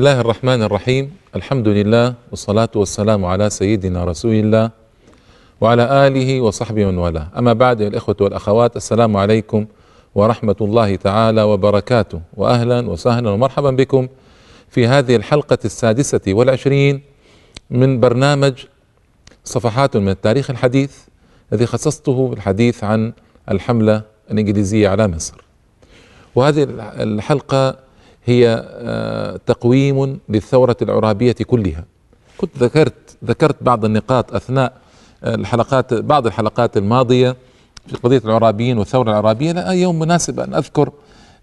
الله الرحمن الرحيم الحمد لله والصلاة والسلام على سيدنا رسول الله وعلى آله وصحبه ومن والاه أما بعد الإخوة والأخوات السلام عليكم ورحمة الله تعالى وبركاته وأهلا وسهلا ومرحبا بكم في هذه الحلقة السادسة والعشرين من برنامج صفحات من التاريخ الحديث الذي خصصته بالحديث عن الحملة الإنجليزية على مصر. وهذه الحلقة هي آه، تقويم للثورة العرابية كلها. كنت ذكرت ذكرت بعض النقاط أثناء الحلقات بعض الحلقات الماضية في قضية العرابيين والثورة العرابية. لا يوم مناسب أن أذكر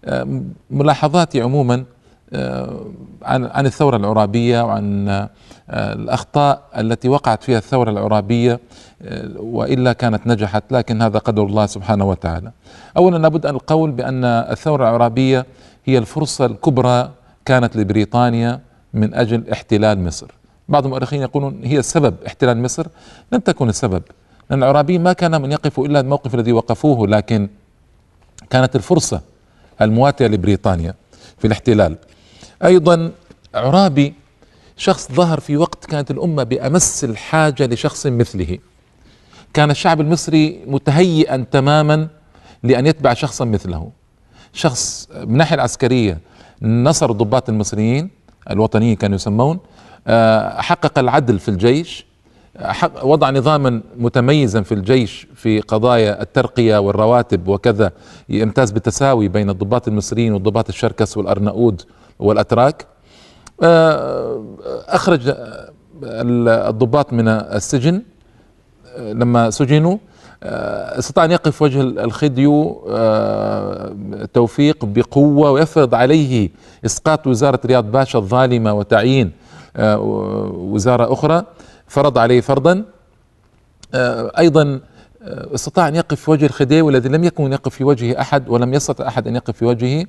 آه، ملاحظاتي عموما آه، عن عن الثورة العرابية وعن الأخطاء التي وقعت فيها الثورة العرابية وإلا كانت نجحت لكن هذا قدر الله سبحانه وتعالى. أولا لابد أن القول بأن الثورة العرابية هي الفرصة الكبرى كانت لبريطانيا من أجل احتلال مصر. بعض المؤرخين يقولون هي السبب احتلال مصر. لم تكن السبب. لأن العرابيين ما كان من يقفوا إلا الموقف الذي وقفوه لكن كانت الفرصة المواتية لبريطانيا في الاحتلال. أيضا عرابي شخص ظهر في وقت كانت الأمة بأمس الحاجة لشخص مثله. كان الشعب المصري متهيئا تماما لأن يتبع شخصا مثله. شخص من الناحيه العسكرية نصر الضباط المصريين الوطنيين كانوا يسمون آه، حقق العدل في الجيش وضع نظاما متميزا في الجيش في قضايا الترقية والرواتب وكذا يمتاز بالتساوي بين الضباط المصريين والضباط الشركس والارناؤوط والأتراك. آه، أخرج الضباط من السجن آه، لما سجنوا آه، استطاع أن يقف وجه الخديو آه، توفيق بقوة ويفرض عليه إسقاط وزارة رياض باشا الظالمة وتعيين آه، وزارة أخرى. فرض عليه فرضا. أيضا استطاع أن يقف وجه الخديوي الذي لم يكن يقف في وجهه أحد ولم يستطع أحد أن يقف في وجهه.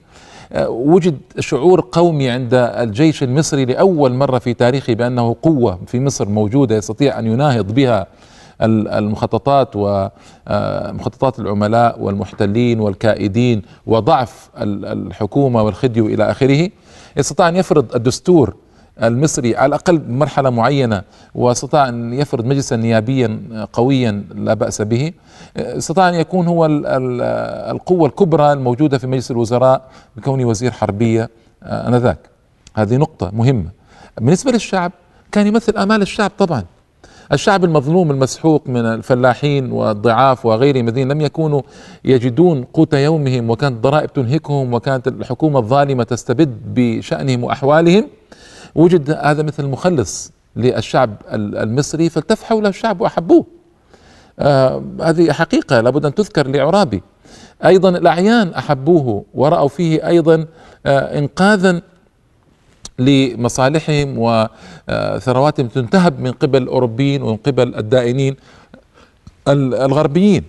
وجد شعور قومي عند الجيش المصري لأول مرة في تاريخه بأنه قوة في مصر موجودة يستطيع أن يناهض بها. المخططات ومخططات العملاء والمحتلين والكائدين وضعف الحكومة والخديو إلى آخره استطاع أن يفرض الدستور المصري على الأقل بمرحلة معينة واستطاع أن يفرض مجلسا نيابيا قويا لا بأس به استطاع أن يكون هو القوة الكبرى الموجودة في مجلس الوزراء بكونه وزير حربية آنذاك. هذه نقطة مهمة. بالنسبة للشعب كان يمثل آمال الشعب طبعا. الشعب المظلوم المسحوق من الفلاحين والضعاف وغيرهم الذين لم يكونوا يجدون قوت يومهم وكانت الضرائب تنهكهم وكانت الحكومة الظالمة تستبد بشأنهم وأحوالهم. وجد هذا مثل مخلص للشعب المصري فالتف حوله الشعب وأحبوه. آه هذه حقيقة لابد أن تذكر لعرابي أيضا الأعيان أحبوه ورأوا فيه أيضا آه إنقاذا لمصالحهم وثرواتهم تنتهب من قبل الأوروبيين ومن قبل الدائنين الغربيين.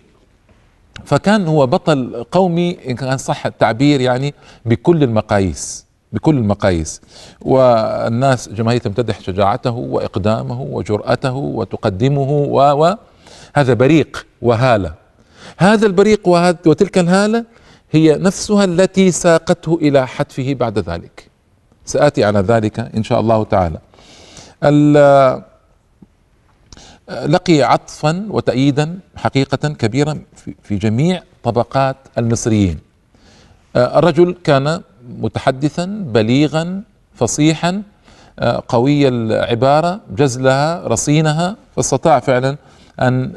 فكان هو بطل قومي إن كان صح التعبير يعني بكل المقاييس بكل المقاييس. والناس جماهير تمتدح شجاعته وإقدامه وجرأته وتقدمه و هذا بريق وهالة. هذا البريق وتلك الهالة هي نفسها التي ساقته إلى حتفه بعد ذلك. سآتي على ذلك إن شاء الله تعالى. لقي عطفا وتأييدا حقيقة كبيرا في جميع طبقات المصريين. الرجل كان متحدثا بليغا فصيحا قوي العبارة جزلها رصينها فاستطاع فعلا أن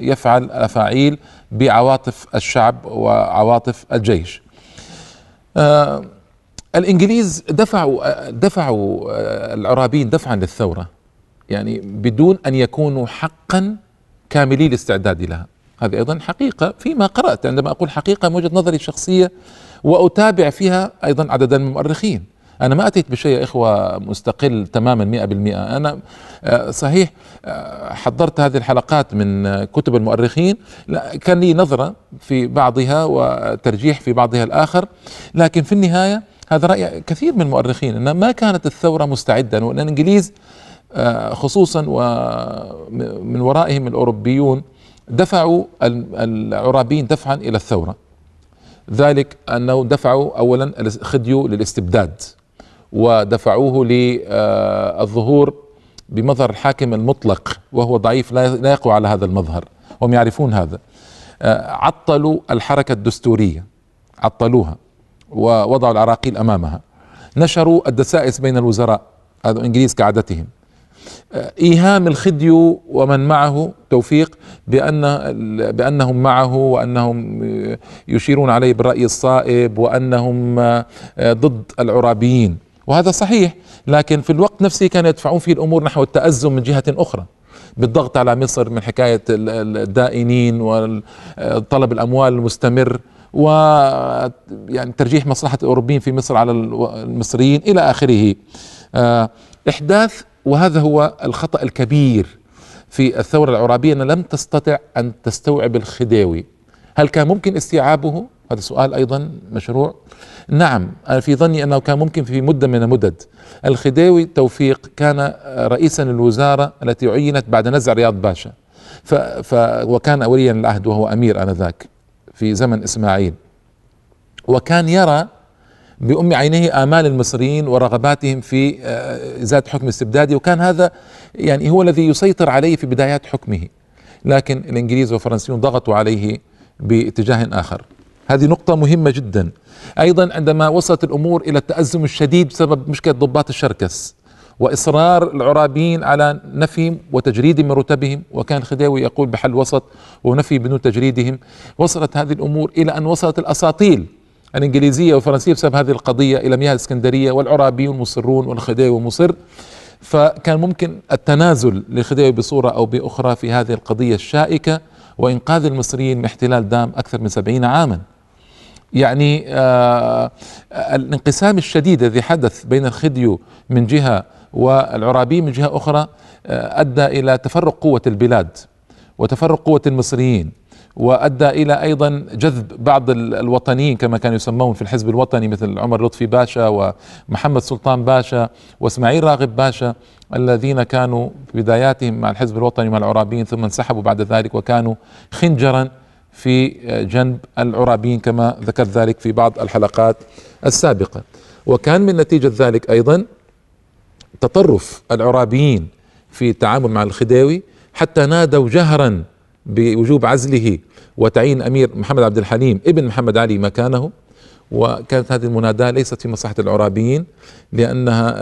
يفعل أفاعيل بعواطف الشعب وعواطف الجيش. الإنجليز دفعوا دفعوا العرابيين دفعا للثورة يعني بدون أن يكونوا حقا كاملي الاستعداد لها. هذه أيضا حقيقة فيما قرأت عندما أقول حقيقة من وجهة نظري الشخصية وأتابع فيها أيضا عددا من المؤرخين. أنا ما أتيت بشيء يا إخوة مستقل تماما 100% أنا صحيح حضرت هذه الحلقات من كتب المؤرخين كان لي نظرة في بعضها وترجيح في بعضها الآخر لكن في النهاية هذا رأي كثير من المؤرخين أن ما كانت الثورة مستعدة وأن الإنجليز آه، خصوصا ومن ورائهم الأوروبيون دفعوا العرابيين دفعا إلى الثورة. ذلك أنه دفعوا أولا الخديو للاستبداد ودفعوه للظهور بمظهر الحاكم المطلق وهو ضعيف لا يقوى على هذا المظهر. هم يعرفون هذا. آه، عطلوا الحركة الدستورية. عطلوها. ووضعوا العراقيل أمامها. نشروا الدسائس بين الوزراء هذا الإنجليز كعادتهم. إيهام الخديو ومن معه توفيق بأن بأنهم معه وأنهم يشيرون عليه بالرأي الصائب وأنهم ضد العرابيين. وهذا صحيح لكن في الوقت نفسه كانوا يدفعون فيه الأمور نحو التأزم من جهة أخرى بالضغط على مصر من حكاية الدائنين وطلب الأموال المستمر. و يعني ترجيح مصلحة الأوروبيين في مصر على المصريين إلى آخره. آه، إحداث وهذا هو الخطأ الكبير في الثورة العرابية أن لم تستطع أن تستوعب الخديوي. هل كان ممكن استيعابه؟ هذا سؤال أيضا مشروع. نعم أنا في ظني أنه كان ممكن في مدة من المدد. الخديوي توفيق كان رئيسا للوزارة التي عينت بعد نزع رياض باشا. ف ف وكان وليا العهد وهو أمير آنذاك. في زمن إسماعيل. وكان يرى بأم عينيه آمال المصريين ورغباتهم في آه، إزالة حكم استبدادي وكان هذا يعني هو الذي يسيطر عليه في بدايات حكمه. لكن الإنجليز والفرنسيون ضغطوا عليه باتجاه آخر. هذه نقطة مهمة جدا. أيضا عندما وصلت الأمور إلى التأزم الشديد بسبب مشكلة ضباط الشركس وإصرار العرابيين على نفيهم وتجريدهم من رتبهم. وكان الخديوي يقول بحل وسط ونفي بدون تجريدهم. وصلت هذه الأمور إلى أن وصلت الأساطيل الإنجليزية والفرنسية بسبب هذه القضية إلى مياه الإسكندرية والعرابيون مصرون والخديوي مصر. فكان ممكن التنازل للخديوي بصورة أو بأخرى في هذه القضية الشائكة وإنقاذ المصريين من احتلال دام أكثر من سبعين عاما. يعني آه الانقسام الشديد الذي حدث بين الخديو من جهة والعرابي من جهة أخرى آه أدى إلى تفرق قوة البلاد وتفرق قوة المصريين وأدى إلى أيضا جذب بعض الوطنيين كما كانوا يسمون في الحزب الوطني مثل عمر لطفي باشا ومحمد سلطان باشا وإسماعيل راغب باشا الذين كانوا في بداياتهم مع الحزب الوطني مع العرابيين ثم انسحبوا بعد ذلك وكانوا خنجرا في جنب العرابيين كما ذكرت ذلك في بعض الحلقات السابقة. وكان من نتيجة ذلك أيضا تطرف العرابيين في التعامل مع الخديوي حتى نادوا جهرا بوجوب عزله وتعيين أمير محمد عبد الحليم ابن محمد علي مكانه. وكانت هذه المناداة ليست في مصلحة العرابيين لأنها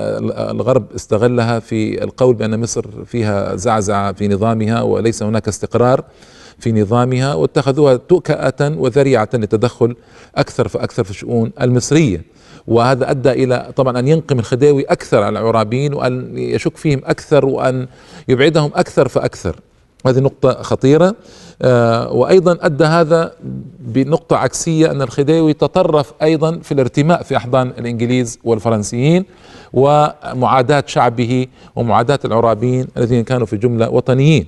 الغرب استغلها في القول بأن مصر فيها زعزعة في نظامها وليس هناك استقرار. في نظامها واتخذوها تؤكأة وذريعة للتدخل أكثر فأكثر في الشؤون المصرية. وهذا أدى إلى طبعا أن ينقم الخديوي أكثر على العرابيين وأن يشك فيهم أكثر وأن يبعدهم أكثر فأكثر. هذه نقطة خطيرة. آه وأيضا أدى هذا بنقطة عكسية أن الخديوي تطرف أيضا في الارتماء في أحضان الإنجليز والفرنسيين ومعاداة شعبه ومعاداة العرابيين الذين كانوا في جملة وطنيين.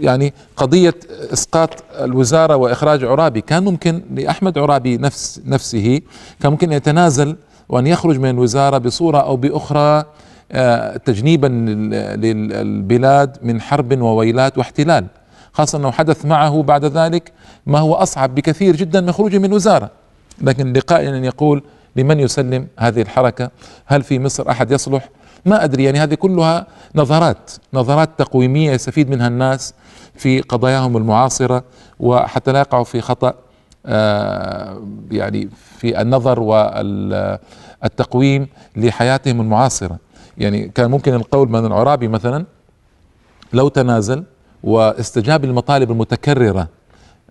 يعني قضية إسقاط الوزارة وإخراج عرابي كان ممكن لأحمد عرابي نفس نفسه كان ممكن يتنازل وأن يخرج من الوزارة بصورة أو بأخرى آه، تجنيبا للبلاد من حرب وويلات واحتلال. خاصة أنه حدث معه بعد ذلك ما هو أصعب بكثير جدا من خروجه من الوزارة. لكن لقائنا يقول لمن يسلم هذه الحركة؟ هل في مصر أحد يصلح؟ ما أدري يعني هذه كلها نظرات نظرات تقويمية يستفيد منها الناس في قضاياهم المعاصرة وحتى لا يقعوا في خطأ آه، يعني في النظر والتقويم لحياتهم المعاصرة. يعني كان ممكن القول من العرابي مثلا لو تنازل واستجاب للمطالب المتكررة آه،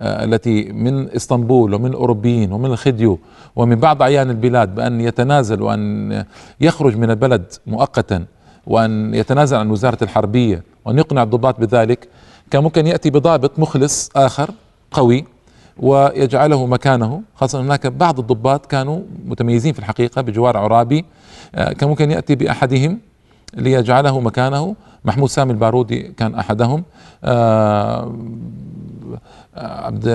التي من إسطنبول ومن الاوروبيين ومن الخديو ومن بعض أعيان البلاد بأن يتنازل وأن يخرج من البلد مؤقتا وأن يتنازل عن وزارة الحربية وأن يقنع الضباط بذلك. كان ممكن يأتي بضابط مخلص آخر قوي ويجعله مكانه خاصة هناك بعض الضباط كانوا متميزين في الحقيقة بجوار عرابي. آه، كان ممكن يأتي بأحدهم ليجعله مكانه محمود سامي البارودي كان أحدهم. آه، عبد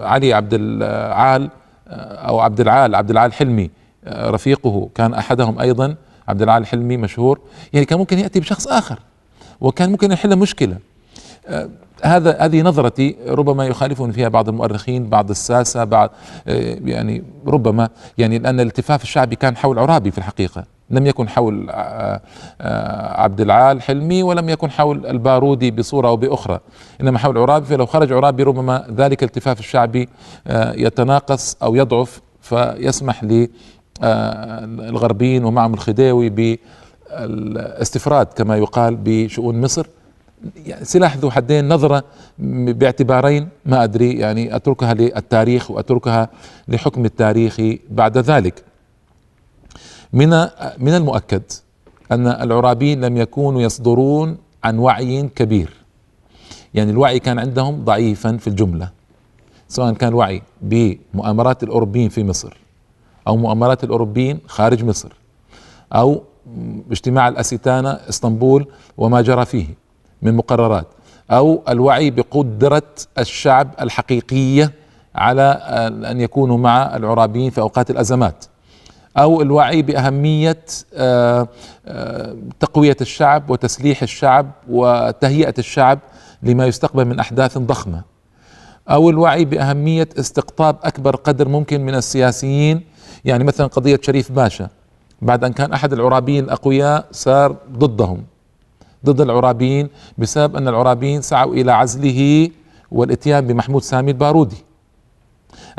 علي عبد العال آه، أو عبد العال عبد العال حلمي رفيقه كان أحدهم أيضا. عبد العال حلمي مشهور. يعني كان ممكن يأتي بشخص آخر وكان ممكن يحل مشكلة. هذا هذه نظرتي ربما يخالفني فيها بعض المؤرخين بعض الساسة بعض يعني ربما يعني لأن الالتفاف الشعبي كان حول عرابي في الحقيقة. لم يكن حول آه، آه، عبد العال حلمي ولم يكن حول البارودي بصورة أو بأخرى. إنما حول عرابي فلو خرج عرابي ربما ذلك الالتفاف الشعبي آه، يتناقص أو يضعف فيسمح للغربيين ومعهم الخديوي بالاستفراد كما يقال بشؤون مصر. سلاح ذو حدين نظرة باعتبارين ما أدري يعني أتركها للتاريخ وأتركها لحكم التاريخ بعد ذلك. من من المؤكد أن العرابيين لم يكونوا يصدرون عن وعي كبير. يعني الوعي كان عندهم ضعيفا في الجملة سواء كان وعي بمؤامرات الأوروبيين في مصر أو مؤامرات الأوروبيين خارج مصر أو اجتماع الاسيتانا إسطنبول وما جرى فيه من مقررات أو الوعي بقدرة الشعب الحقيقية على أن يكونوا مع العرابيين في أوقات الأزمات. أو الوعي بأهمية آه، آه، تقوية الشعب وتسليح الشعب وتهيئة الشعب لما يستقبل من أحداث ضخمة. أو الوعي بأهمية استقطاب أكبر قدر ممكن من السياسيين يعني مثلا قضية شريف باشا. بعد أن كان أحد العرابيين الأقوياء صار ضدهم ضد العرابيين بسبب أن العرابيين سعوا إلى عزله والإتيان بمحمود سامي البارودي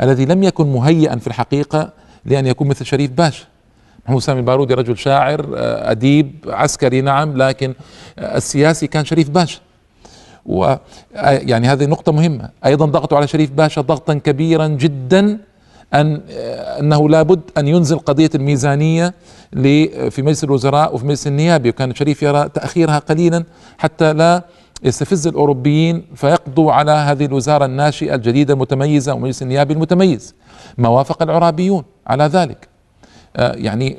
الذي لم يكن مهيئا في الحقيقة لأن يكون مثل شريف باشا محمود سامي البارودي رجل شاعر آه، أديب عسكري نعم لكن آه، السياسي كان شريف باشا و آه، يعني هذه نقطة مهمة. أيضا ضغطوا على شريف باشا ضغطا كبيرا جدا أن أنه لابد أن ينزل قضية الميزانية في مجلس الوزراء وفي مجلس النيابي. وكان شريف يرى تأخيرها قليلا حتى لا يستفز الأوروبيين فيقضوا على هذه الوزارة الناشئة الجديدة المتميزة ومجلس النيابي المتميز. ما وافق العرابيون على ذلك. آه، يعني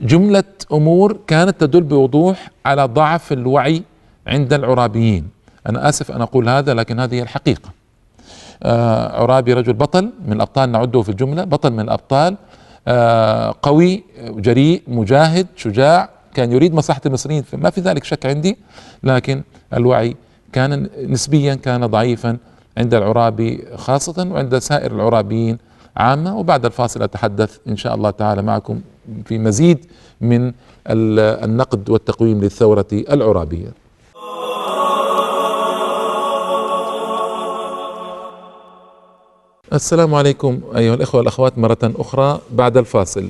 جملة أمور كانت تدل بوضوح على ضعف الوعي عند العرابيين. أنا آسف أن أقول هذا لكن هذه الحقيقة. آه، عرابي رجل بطل من الأبطال نعده في الجملة بطل من الأبطال. آه، قوي جريء مجاهد شجاع كان يريد مصلحة المصريين ما في ذلك شك عندي لكن الوعي كان نسبيا كان ضعيفا عند العرابي خاصة وعند سائر العرابيين عامة وبعد الفاصل أتحدث إن شاء الله تعالى معكم في مزيد من النقد والتقويم للثورة العرابية. السلام عليكم أيها الإخوة والأخوات مرة أخرى بعد الفاصل.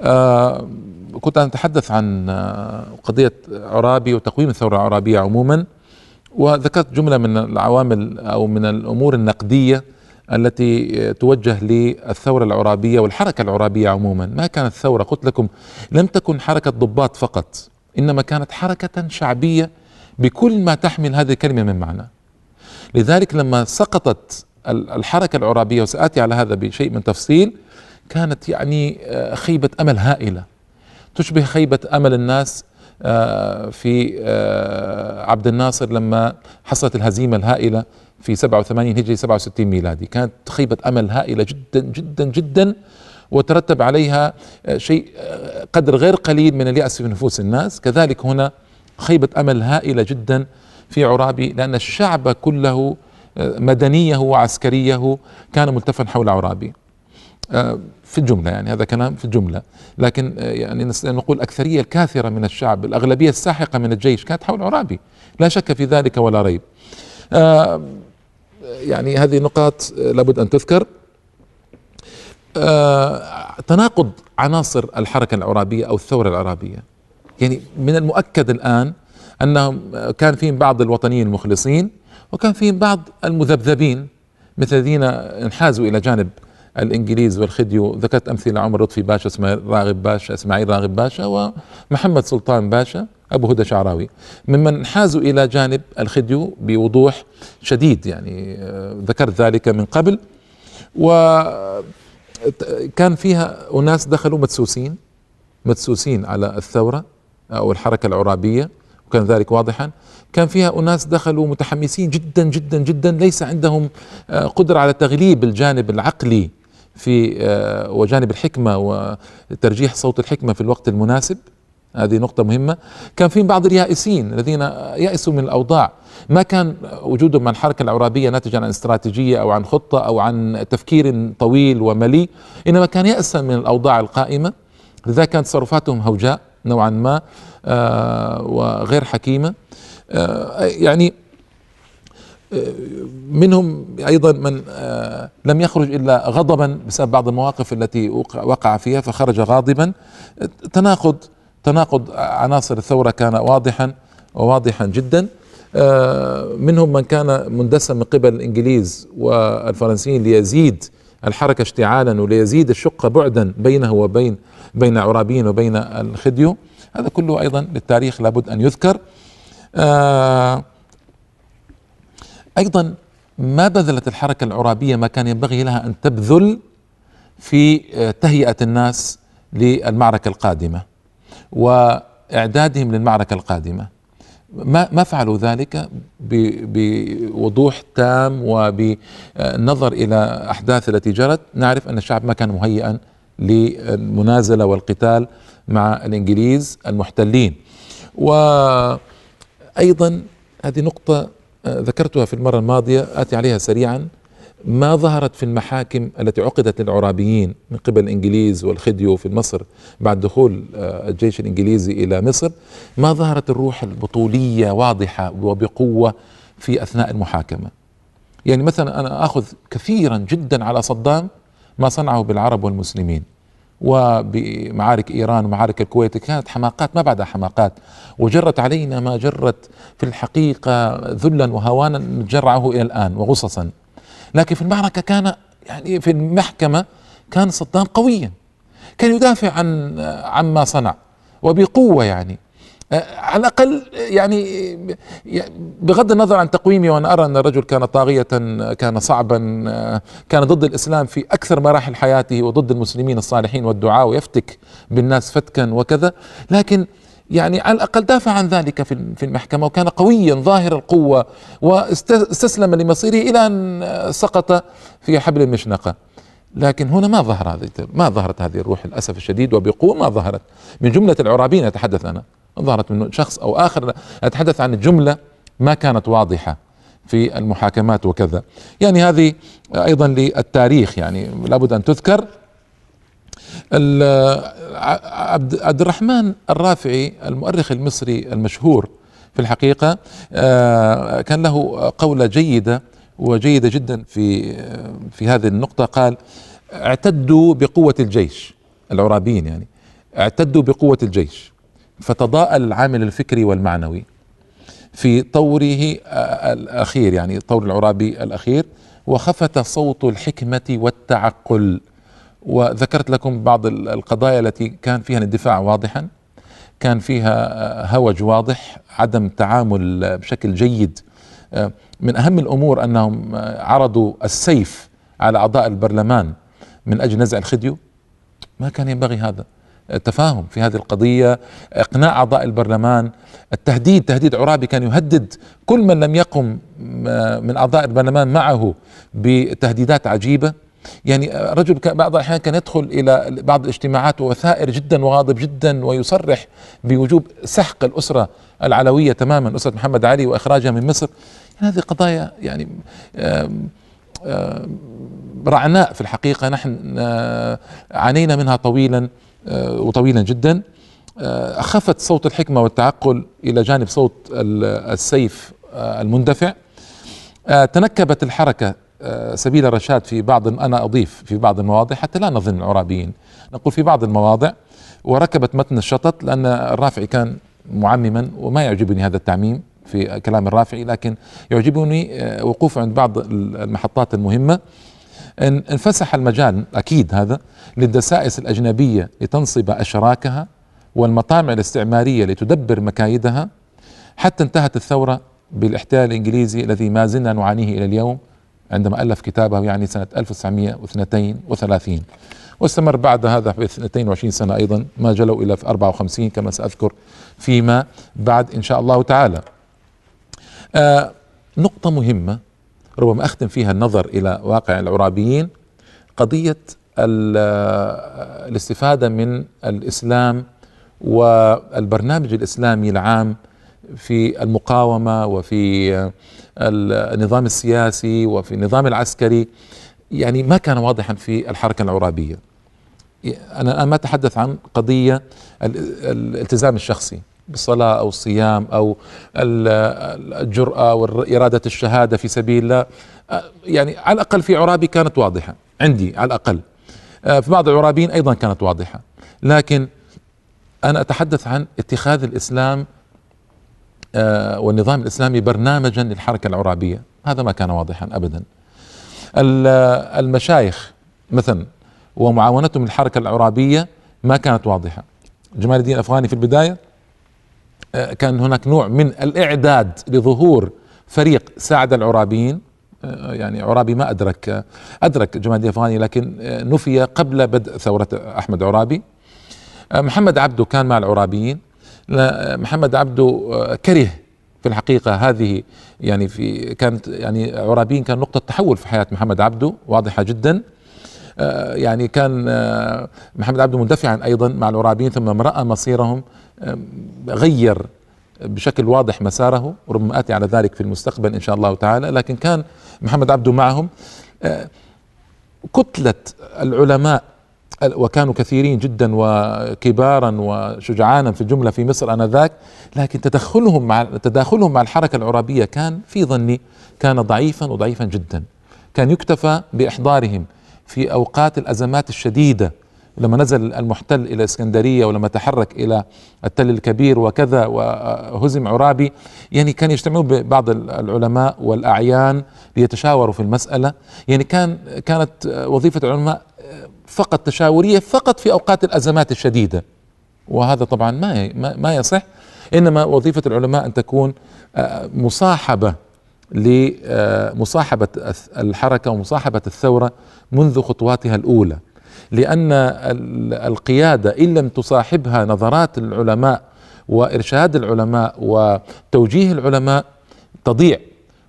آه كنت أتحدث عن آه، قضية عرابي وتقويم الثورة العرابية عموما وذكرت جملة من العوامل أو من الأمور النقدية التي توجه للثورة العرابية والحركة العرابية عموما. ما كانت ثورة؟ قلت لكم لم تكن حركة ضباط فقط إنما كانت حركة شعبية بكل ما تحمل هذه الكلمة من معنى. لذلك لما سقطت الحركة العرابية وسآتي على هذا بشيء من تفصيل كانت يعني آه، خيبة أمل هائلة. تشبه خيبة أمل الناس آه، في آه، عبد الناصر لما حصلت الهزيمة الهائلة في 87 هجري 67 ميلادي. كانت خيبة أمل هائلة جدا جدا جدا وترتب عليها شيء قدر غير قليل من اليأس في نفوس الناس. كذلك هنا خيبة أمل هائلة جدا في عرابي لأن الشعب كله مدنيه وعسكريه كان ملتفا حول عرابي. في الجملة يعني هذا كلام في الجملة. لكن يعني نقول الأكثرية الكاثرة من الشعب الأغلبية الساحقة من الجيش كانت حول عرابي. لا شك في ذلك ولا ريب. يعني هذه نقاط لابد أن تذكر. آه، تناقض عناصر الحركة العرابية أو الثورة العرابية. يعني من المؤكد الآن أنهم كان فيهم بعض الوطنيين المخلصين وكان فيهم بعض المذبذبين مثل الذين انحازوا إلى جانب الإنجليز والخديو. ذكرت أمثلة عمر لطفي باشا اسماعيل راغب باشا إسماعيل راغب باشا ومحمد سلطان باشا أبو هدى شعراوي. ممن حازوا إلى جانب الخديو بوضوح شديد يعني آه، ذكرت ذلك من قبل. وكان فيها أناس دخلوا مدسوسين مدسوسين على الثورة أو الحركة العرابية وكان ذلك واضحا. كان فيها أناس دخلوا متحمسين جدا جدا جدا. ليس عندهم آه، قدرة على تغليب الجانب العقلي في آه، وجانب الحكمة وترجيح صوت الحكمة في الوقت المناسب. هذه نقطة مهمة. كان في بعض اليائسين الذين يأسوا من الأوضاع. ما كان وجودهم مع الحركة العرابية ناتجا عن استراتيجية أو عن خطة أو عن تفكير طويل ومليء إنما كان يأسا من الأوضاع القائمة. لذلك كانت تصرفاتهم هوجاء نوعا ما آه وغير حكيمة. آه يعني منهم أيضا من آه، لم يخرج إلا غضبا بسبب بعض المواقف التي وقع فيها فخرج غاضبا. تناقض تناقض عناصر الثورة كان واضحا وواضحا جدا. آه، منهم من كان مندسا من قبل الإنجليز والفرنسيين ليزيد الحركة اشتعالا وليزيد الشقه بعدا بينه وبين بين عرابيين وبين الخديو. هذا كله أيضا للتاريخ لابد أن يذكر. آه أيضا ما بذلت الحركة العرابية ما كان ينبغي لها أن تبذل في آه، تهيئة الناس للمعركة القادمة وإعدادهم للمعركة القادمة. ما ما فعلوا ذلك؟ بوضوح تام وبالنظر إلى أحداث التي جرت. نعرف أن الشعب ما كان مهيئا للمنازلة والقتال مع الإنجليز المحتلين. وأيضا هذه نقطة ذكرتها في المرة الماضية آتي عليها سريعا ما ظهرت في المحاكم التي عقدت للعرابيين من قبل الإنجليز والخديو في مصر بعد دخول آه، الجيش الإنجليزي إلى مصر ما ظهرت الروح البطولية واضحة وبقوة في أثناء المحاكمة. يعني مثلا أنا آخذ كثيرا جدا على صدام ما صنعه بالعرب والمسلمين. وبمعارك إيران ومعارك الكويت كانت حماقات ما بعدها حماقات. وجرت علينا ما جرت في الحقيقة ذلا وهوانا نجرعه إلى الآن وغصصا لكن في المعركة كان يعني في المحكمة كان صدام قويا. كان يدافع عن عما صنع. وبقوة يعني. على الأقل يعني بغض النظر عن تقويمي وأنا أرى أن الرجل كان طاغية كان صعبا كان ضد الإسلام في أكثر مراحل حياته وضد المسلمين الصالحين والدعاء ويفتك بالناس فتكا وكذا. لكن يعني على الأقل دافع عن ذلك في في المحكمة وكان قويا ظاهر القوة واستسلم لمصيره إلى أن سقط في حبل المشنقة. لكن هنا ما ظهر هذه ما ظهرت هذه الروح للأسف الشديد وبقوة ما ظهرت من جملة العرابين أتحدث أنا. ظهرت من شخص أو آخر أتحدث عن الجمله ما كانت واضحة في المحاكمات وكذا. يعني هذه أيضا للتاريخ يعني لابد أن تذكر. عبد الرحمن الرافعي المؤرخ المصري المشهور في الحقيقة آه، كان له قولة جيدة وجيدة جدا في في هذه النقطة. قال اعتدوا بقوة الجيش. العرابيين يعني اعتدوا بقوة الجيش. فتضاءل العامل الفكري والمعنوي في طوره الأخير يعني طور العرابي الأخير وخفت صوت الحكمة والتعقل. وذكرت لكم بعض القضايا التي كان فيها الاندفاع واضحا كان فيها هوج واضح عدم تعامل بشكل جيد. من أهم الأمور أنهم عرضوا السيف على أعضاء البرلمان من أجل نزع الخديو. ما كان ينبغي هذا. التفاهم في هذه القضية إقناع أعضاء البرلمان التهديد تهديد عرابي كان يهدد كل من لم يقم من أعضاء البرلمان معه بتهديدات عجيبة. يعني رجل بعض الأحيان كان يدخل إلى بعض الاجتماعات وثائر جدا وغاضب جدا ويصرح بوجوب سحق الأسرة العلوية تماما أسرة محمد علي وإخراجها من مصر. يعني هذه قضايا يعني رعناء في الحقيقة. نحن عانينا منها طويلا. آه، وطويلا جدا. آه، أخفت صوت الحكمة والتعقل إلى جانب صوت السيف آه، المندفع. تنكبت الحركة سبيل الرشاد في بعض أنا أضيف في بعض المواضع حتى لا نظن العرابيين نقول في بعض المواضع وركبت متن الشطط لأن الرافعي كان معمما وما يعجبني هذا التعميم في كلام الرافعي لكن يعجبني وقوفه عند بعض المحطات المهمة. انفسح المجال أكيد هذا للدسائس الأجنبية لتنصب أشراكها والمطامع الاستعمارية لتدبر مكايدها حتى انتهت الثورة بالاحتلال الإنجليزي الذي ما زلنا نعانيه إلى اليوم عندما ألف كتابه يعني سنة 1932 واستمر بعد هذا ب 22 سنة أيضا ما جلوا إلى 54 كما سأذكر فيما بعد إن شاء الله تعالى. آه نقطة مهمة ربما أختم فيها النظر إلى واقع العرابيين قضية الاستفادة من الإسلام والبرنامج الإسلامي العام في المقاومة وفي النظام السياسي وفي النظام العسكري يعني ما كان واضحا في الحركة العرابية. أنا الان ما أتحدث عن قضية الالتزام الشخصي. بالصلاه أو الصيام أو الجرأة واراده الشهادة في سبيل الله. يعني على الأقل في عرابي كانت واضحة. عندي على الأقل. في بعض العرابيين أيضا كانت واضحة. لكن أنا أتحدث عن اتخاذ الإسلام والنظام الإسلامي برنامجا للحركة العرابية. هذا ما كان واضحا ابدا. المشايخ مثلا ومعاونتهم للحركة العرابية ما كانت واضحة. جمال الدين الأفغاني في البداية كان هناك نوع من الإعداد لظهور فريق ساعد العرابيين آه، يعني عرابي ما أدرك أدرك جمال الأفغاني لكن آه، نفي قبل بدء ثورة أحمد عرابي. محمد عبده كان مع العرابيين. محمد عبده كره في الحقيقة هذه يعني في كانت يعني عرابيين كان نقطة تحول في حياة محمد عبده واضحة جدا. آه، يعني كان آه، محمد عبده مندفعا أيضا مع العرابيين ثم راى مصيرهم آه، غير بشكل واضح مساره وربما آتي على ذلك في المستقبل إن شاء الله تعالى لكن كان محمد عبده معهم. كتلة العلماء وكانوا كثيرين جدا وكبارا وشجعانا في الجملة في مصر آنذاك لكن تدخلهم مع تداخلهم مع الحركة العرابية كان في ظني كان ضعيفا وضعيفا جدا. كان يكتفى بإحضارهم. في أوقات الأزمات الشديدة لما نزل المحتل إلى إسكندرية ولما تحرك إلى التل الكبير وكذا وهزم عرابي يعني كان يجتمعون ببعض العلماء والأعيان ليتشاوروا في المسألة. يعني كان كانت وظيفة العلماء فقط تشاورية فقط في أوقات الأزمات الشديدة. وهذا طبعا ما ما يصح. إنما وظيفة العلماء أن تكون مصاحبة لمصاحبة الحركة ومصاحبة الثورة منذ خطواتها الأولى. لأن القيادة إن لم تصاحبها نظرات العلماء وإرشاد العلماء وتوجيه العلماء تضيع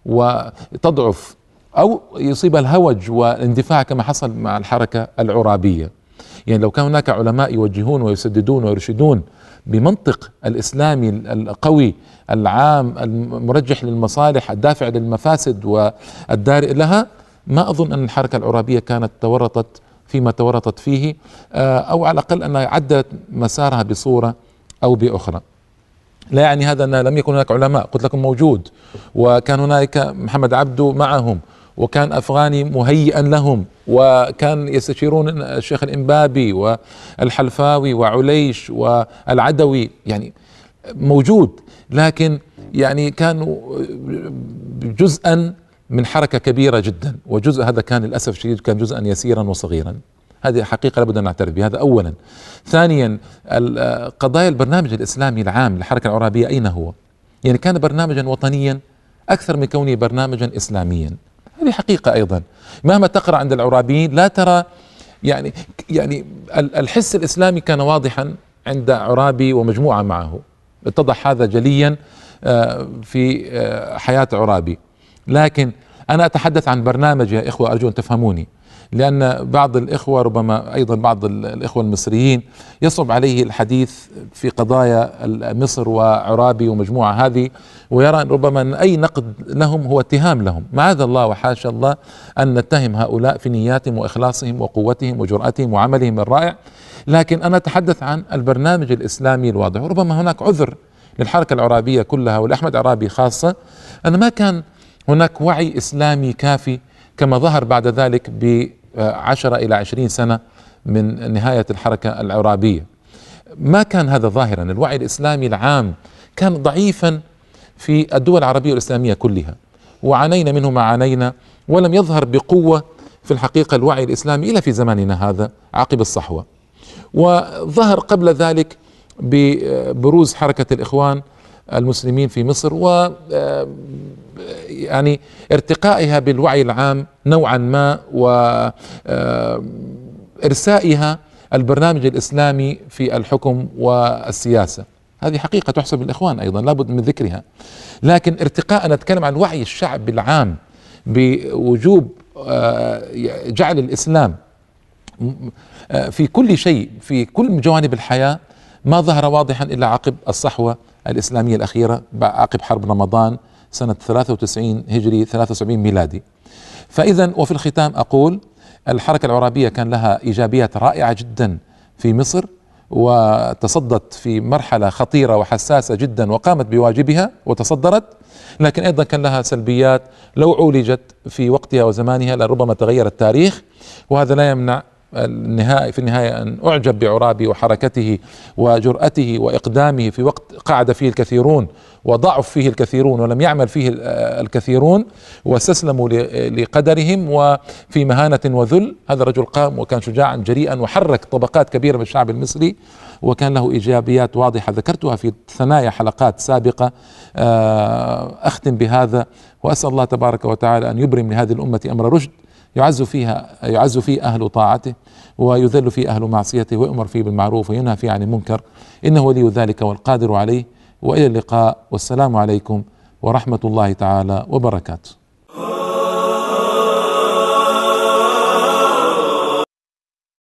وتضعف أو يصيب الهوج والاندفاع كما حصل مع الحركة العرابية. يعني لو كان هناك علماء يوجهون ويسددون ويرشدون بمنطق الإسلامي القوي العام المرجح للمصالح الدافع للمفاسد والدارئ لها ما أظن أن الحركة العرابية كانت تورطت فيما تورطت فيه آه، أو على الأقل انها عدت مسارها بصورة أو بأخرى. لا يعني هذا ان لم يكن هناك علماء قلت لكم موجود وكان هناك محمد عبده معهم وكان أفغاني مهيئا لهم وكان يستشيرون الشيخ الامبابي والحلفاوي وعليش والعدوي يعني موجود لكن يعني كانوا جزءا من حركة كبيرة جدا وجزء هذا كان للأسف الشديد كان جزءا يسيرا وصغيرا. هذه حقيقة لابد أن نعترف بها هذا اولا. ثانيا قضايا البرنامج الإسلامي العام للحركة العرابيه أين هو؟ يعني كان برنامجا وطنيا أكثر من كونه برنامجا اسلاميا. هذه حقيقة أيضا. مهما تقرأ عند العرابيين لا ترى يعني يعني الحس الإسلامي كان واضحا عند عرابي ومجموعة معه. اتضح هذا جليا آه، في آه، حياة عرابي. لكن أنا أتحدث عن برنامج يا إخوة أرجو أن تفهموني. لأن بعض الإخوة ربما أيضا بعض الإخوة المصريين يصعب عليه الحديث في قضايا مصر وعرابي ومجموعة هذه ويرى ربما أن أي نقد لهم هو اتهام لهم. معاذ الله وحاشا الله أن نتهم هؤلاء في نياتهم وإخلاصهم وقوتهم وجرأتهم وعملهم الرائع. لكن أنا أتحدث عن البرنامج الإسلامي الواضح. وربما هناك عذر للحركة العرابية كلها ولأحمد عرابي خاصة. أن ما كان هناك وعي إسلامي كافي كما ظهر بعد ذلك بعشرة إلى عشرين سنة من نهاية الحركة العرابية. ما كان هذا ظاهرا؟ الوعي الإسلامي العام كان ضعيفا في الدول العربية والإسلامية كلها. وعانينا منه ما عانينا ولم يظهر بقوة في الحقيقة الوعي الإسلامي إلا في زماننا هذا عقب الصحوة. وظهر قبل ذلك ببروز حركة الإخوان المسلمين في مصر و يعني ارتقائها بالوعي العام نوعا ما وارسائها البرنامج الإسلامي في الحكم والسياسة. هذه حقيقة تحسب للاخوان أيضا لابد من ذكرها. لكن ارتقاء نتكلم عن وعي الشعب العام بوجوب جعل الإسلام في كل شيء في كل جوانب الحياة ما ظهر واضحا إلا عقب الصحوة الإسلامية الأخيرة عقب حرب رمضان سنة 93 هجري 73 ميلادي. فاذا وفي الختام أقول الحركة العرابية كان لها إيجابيات رائعة جدا في مصر وتصدت في مرحلة خطيرة وحساسة جدا وقامت بواجبها وتصدرت لكن أيضا كان لها سلبيات لو عولجت في وقتها وزمانها لربما تغير التاريخ وهذا لا يمنع النهاية في النهاية أن أعجب بعرابي وحركته وجرأته وإقدامه في وقت قعد فيه الكثيرون وضعف فيه الكثيرون ولم يعمل فيه الكثيرون واستسلموا لقدرهم وفي مهانة وذل. هذا الرجل قام وكان شجاعا جريئا وحرك طبقات كبيرة من الشعب المصري وكان له إيجابيات واضحة. ذكرتها في ثنايا حلقات سابقة. آه، أختم بهذا. وأسأل الله تبارك وتعالى أن يبرم لهذه الأمة أمر رشد. يعز فيها يعز فيه أهل طاعته ويذل فيه أهل معصيته ويؤمر فيه بالمعروف وينهى فيه عن المنكر. إنه ولي ذلك والقادر عليه. وإلى اللقاء. والسلام عليكم ورحمة الله تعالى وبركاته.